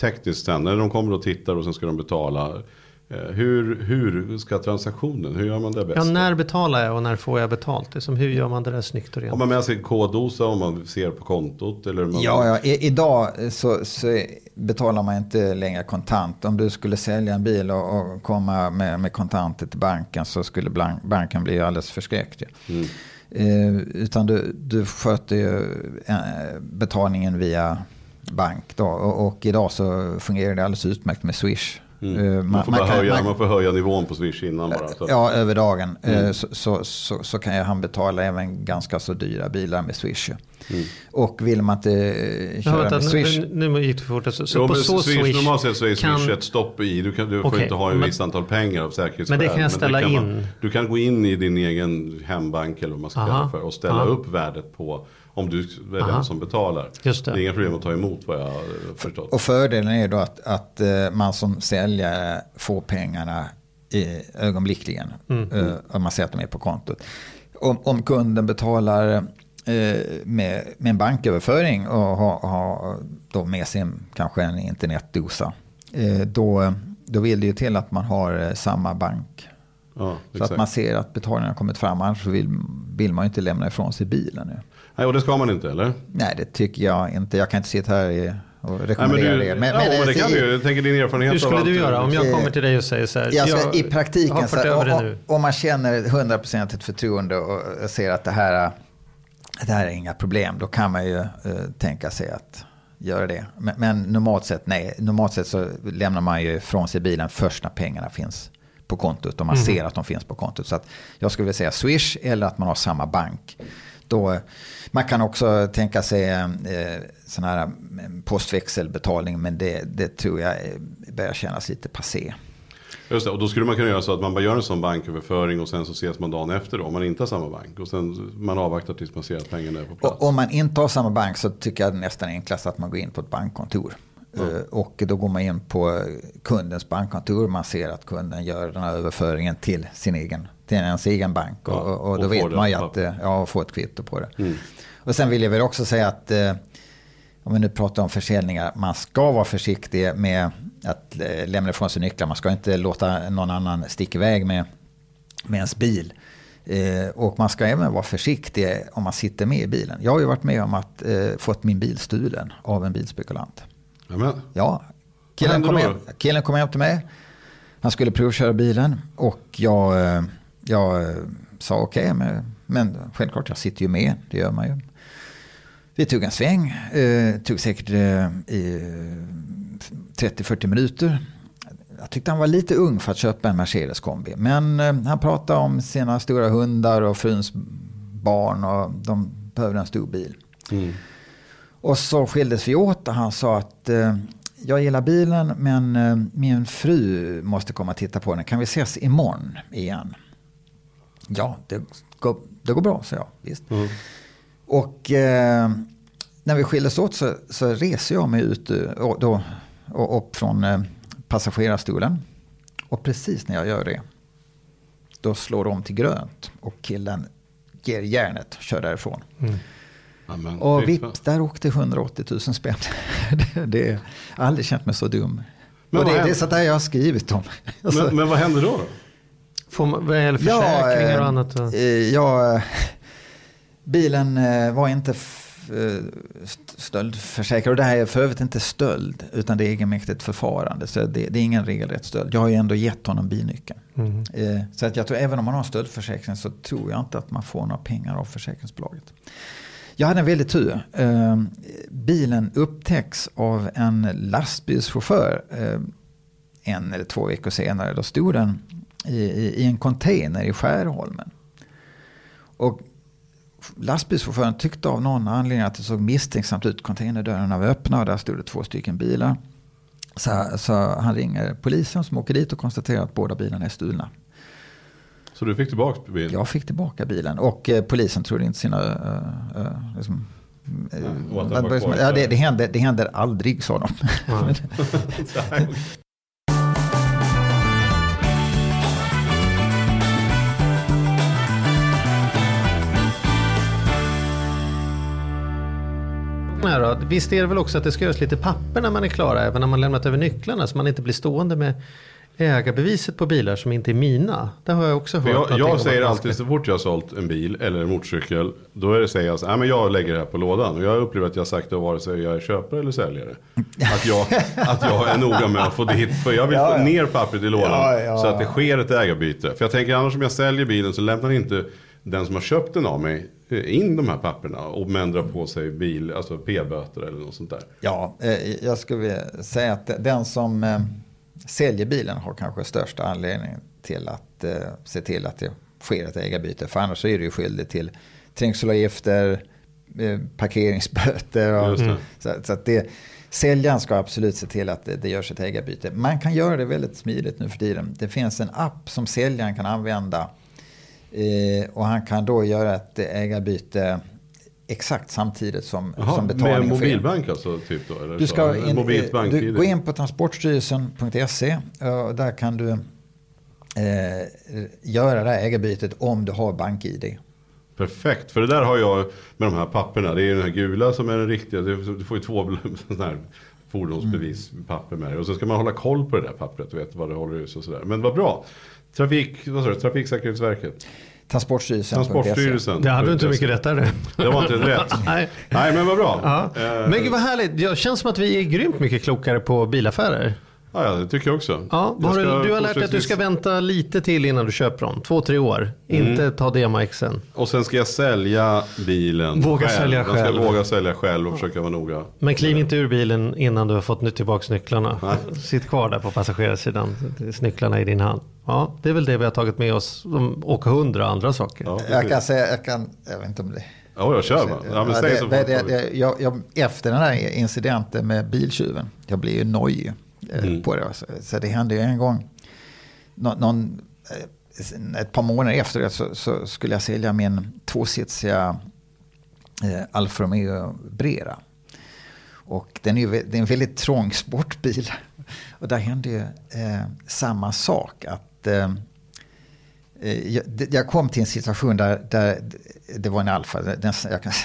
tekniskt sen? När de kommer och tittar och sen ska de betala. Eh, hur, hur ska transaktionen, hur gör man det bäst? Ja, när betalar jag och när får jag betalt? Det som, hur gör man det där snyggt och rent? Har man med sig en koddosa om man ser på kontot? Eller man... Ja, ja i, idag så, så, betalar man inte längre kontant. Om du skulle sälja en bil och, och komma med, med kontanter till banken så skulle blank, banken bli alldeles förskräckt. Mm. Eh, utan du, du sköter ju eh, betalningen via bank. Då. Och, och idag så fungerar det alldeles utmärkt med Swish. Mm. Man, man, får man, kan, höja, man, man, får höja nivån på Swish innan bara. Så. Ja, över dagen. Mm. Så, så, så, så, kan han betala även ganska så dyra bilar med Swish. Mm. Och vill man inte köra ja, vänta, med Swish. Nu, nu gick det för fort. Så, jo, på så Swish, Swish, normalt sett så är kan... Swish ett stopp i. Du, kan, du okay, får inte ha en viss antal pengar av säkerhetsskäl. Men det kan jag ställa kan in. du kan gå in i din egen hembank eller vad man ska kalla för. Och ställa Aha. upp värdet på om du är Aha. den som betalar. Just det. det är inga problem att ta emot vad jag har förstått. Och fördelen är då att, att eh, man som säljare får pengarna i, ögonblickligen. Mm. Uh, om man ser att de är på kontot. Om, om kunden betalar uh, med, med en banköverföring och har, har då med sig kanske en internetdosa. Då, då vill det ju till att man har samma bank. Ja, så att man ser att betalningen har kommit fram. Annars vill, vill man ju inte lämna ifrån sig bilen nu. Nej, och det ska man inte eller? Nej, det tycker jag inte. Jag kan inte sitta här och rekommendera Nej, men du, det. Men, ja, men det kan du Jag tänker din erfarenhet Hur skulle du göra om jag kommer till dig och säger så här? Alltså, jag, I praktiken, så, om, om man känner 100% ett förtroende och ser att det här, det här är inga problem, då kan man ju uh, tänka sig att göra det. Men, men, normalt sett, nej. Normalt sett så lämnar man ju från sig bilen först när pengarna finns på kontot och man mm. ser att de finns på kontot. Så att jag skulle vilja säga Swish eller att man har samma bank. Då, man kan också tänka sig eh, sån här eh, postväxelbetalning men det, det tror jag börjar kännas lite passé. Just det, och då skulle man kunna göra så att man bara gör en sån banköverföring och sen så ses man dagen efter då, om man inte har samma bank. Och sen man avvaktar tills man ser att pengarna är på plats. Och, om man inte har samma bank så tycker jag nästan enklast att man går in på ett bankkontor. Mm. Och då går man in på kundens bankkontor. Man ser att kunden gör den här överföringen till sin egen, till ens egen bank. Ja, och, och, då och vet man ju att eh, ja, får ett kvitto på det. Mm. Och sen vill jag väl också säga att eh, om vi nu pratar om försäljningar. Man ska vara försiktig med att lämna ifrån sig nycklar. Man ska inte låta någon annan sticka iväg med, med ens bil. och man ska även vara försiktig om man sitter med i bilen. Jag har ju varit med om att eh, fått min bil stulen av en bilspekulant. Amen. Ja, killen kom, hem, killen kom hem till mig. Han skulle provköra bilen och jag, eh, jag eh, sa okej, okay, men, men självklart jag sitter ju med, det gör man ju. Vi tog en sväng, eh, tog säkert eh, i 30-40 minuter. Jag tyckte han var lite ung för att köpa en Mercedes kombi. Men eh, han pratade om sina stora hundar och fruns barn och de behövde en stor bil. Mm. Och så skildes vi åt och han sa att eh, jag gillar bilen men eh, min fru måste komma och titta på den. Kan vi ses imorgon igen? Ja, det går, det går bra, sa jag. Visst. Mm. Och eh, när vi skildes åt så, så reser jag mig ut och, då, och upp från eh, passagerarstolen. Och precis när jag gör det, då slår de till grönt och killen ger järnet och kör därifrån. Mm. Amen. Och vips, där åkte 180 000 spänn. det, det, jag har aldrig känt mig så dum. Men det, det är sånt där jag har skrivit om. Alltså, Men, men vad händer då? då? Får man, vad gäller försäkringar och annat? eh, ja, eh, bilen eh, var inte f- eh, st- stöldförsäkrad. Och det här är för övrigt inte stöld, utan det är egenmäktigt förfarande. Så det, det är ingen regelrätt stöld. Jag har ju ändå gett honom bilnyckeln. Mm. Eh, Så att jag tror, även om man har stöldförsäkring så tror jag inte att man får några pengar av försäkringsbolaget. Jag hade en väldigt tur. Eh, Bilen upptäcks av en lastbilschaufför eh, en eller två veckor senare. Då stod den i, i, en container i Skärholmen. Och lastbilschauffören tyckte av någon anledning att det såg misstänksamt ut. Containerdörrarna var öppna och där stod det två stycken bilar. Så, så han ringer polisen som åker dit och konstaterar att båda bilarna är stulna. Så du fick tillbaka bilen? Jag fick tillbaka bilen och eh, polisen trodde inte sina... Uh, uh, liksom, eh, ja, det, det, händer, det händer aldrig, sa de. Här då, visst är det väl också att det ska göras lite papper när man är klara, även när man lämnat över nycklarna, så man inte blir stående med ägarbeviset på bilar som inte är mina. Det har jag också hört. Jag, jag säger alltid så fort jag har sålt en bil eller en motorcykel. Då är det säger jag så här, "Nej, men jag lägger det här på lådan. Och jag upplever att jag har sagt det vare sig jag är köpare eller säljare. Att jag, att jag är noga med att få dit, för jag vill Ja, få ja. ner pappret i lådan. Ja, ja. Så att det sker ett ägarbyte. För jag tänker annars om jag säljer bilen så lämnar inte den som har köpt den av mig eh, in de här papperna. Och men drar på sig bil, alltså p-böter eller något sånt där. Ja, eh, jag skulle säga att den som eh, säljer bilen har kanske största anledning till att se till att det sker ett ägarbyte. För annars är du ju skyldig till trängselavgifter, parkeringsböter. Och, så, så att det, säljaren ska absolut se till att det, det görs ett ägarbyte. Man kan göra det väldigt smidigt nu för tiden. Det finns en app som säljaren kan använda. Eh, och han kan då göra ett ägarbyte exakt samtidigt som, Jaha, som med betalningen sker. mobilbank alltså? Typ då, eller Du så? ska En in, du gå in på transportstyrelsen.se och där kan du eh, göra det här ägarbytet om du har bank-id. Perfekt, för det där har jag med de här papperna. Det är den här gula som är den riktiga. Du du får ju två sådana här fordonsbevispapper med dig. Och så ska man hålla koll på det där pappret och veta vad det håller i sig och sådär. Men vad bra. Trafik, vad sa du, Trafiksäkerhetsverket. Transportstyrelsen.se. Transportstyrelsen. Det hade du inte mycket rättare. Det var inte rätt. Nej. Nej men vad bra. Ja. Eh, Men gud vad härligt. Det känns som att vi är grymt mycket klokare på bilaffärer. Ja, det tycker jag också. Ja, Jag du, du har lärt dig att du ska vänta lite till innan du köper dem. Två, tre år. Mm. Inte ta DMXen. Och sen ska jag sälja bilen Våga sälja Jag ska själv. våga sälja själv och försöka vara noga. Men kliv inte ur bilen innan du har fått tillbaka nycklarna. Sitt kvar där på passagerarsidan. Nycklarna i din hand. Ja, det är väl det vi har tagit med oss. Och hundra andra saker. Ja, Jag kan säga, jag kan, jag vet inte om det... ja jag kör va? Ja, men Ja, säg det, så det, fort. det, det, jag, jag, efter den här incidenten med biltjuven, jag blev ju nojig Mm. på det. Så, det hände ju en gång, nå, någon, eh, ett par månader efter det så, så skulle jag sälja min tvåsitsiga eh, Alfa Romeo Brera. Och den är ju det är en väldigt trång sportbil. Och där hände ju eh, samma sak. att eh, Eh, jag, jag kom till en situation där, där det var en alfa. Den,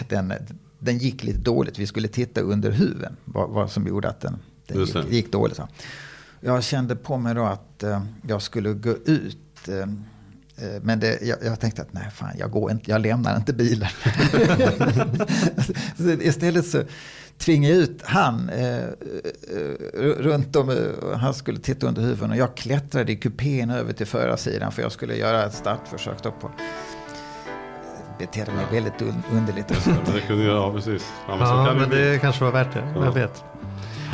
den, den gick lite dåligt. Vi skulle titta under huven. Vad, vad som gjorde att den, Just gick, det. gick dåligt. Så. Jag kände på mig då att eh, jag skulle gå ut. Eh, eh, men det, jag, jag tänkte att nej fan, jag, går inte, jag lämnar inte bilen. så istället så tvingade jag ut han eh, eh, runt om. eh, Han skulle titta under huven och jag klättrade i kupén över till förarsidan för jag skulle göra ett startförsök då på betedde mig väldigt un- underligt. Och så. Ja, det kunde jag, ja precis. Ja, men så Ja, kan men det det kanske var värt det. Jag vet.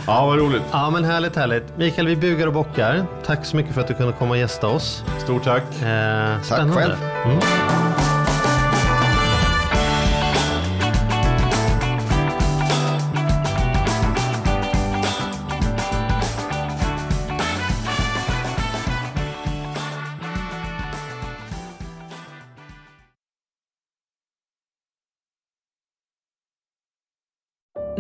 Ja, vad roligt. Ja, men härligt, härligt. Mikael, vi bugar och bockar. Tack så mycket för att du kunde komma och gästa oss. Stort tack. Eh, spännande. själv. Mm.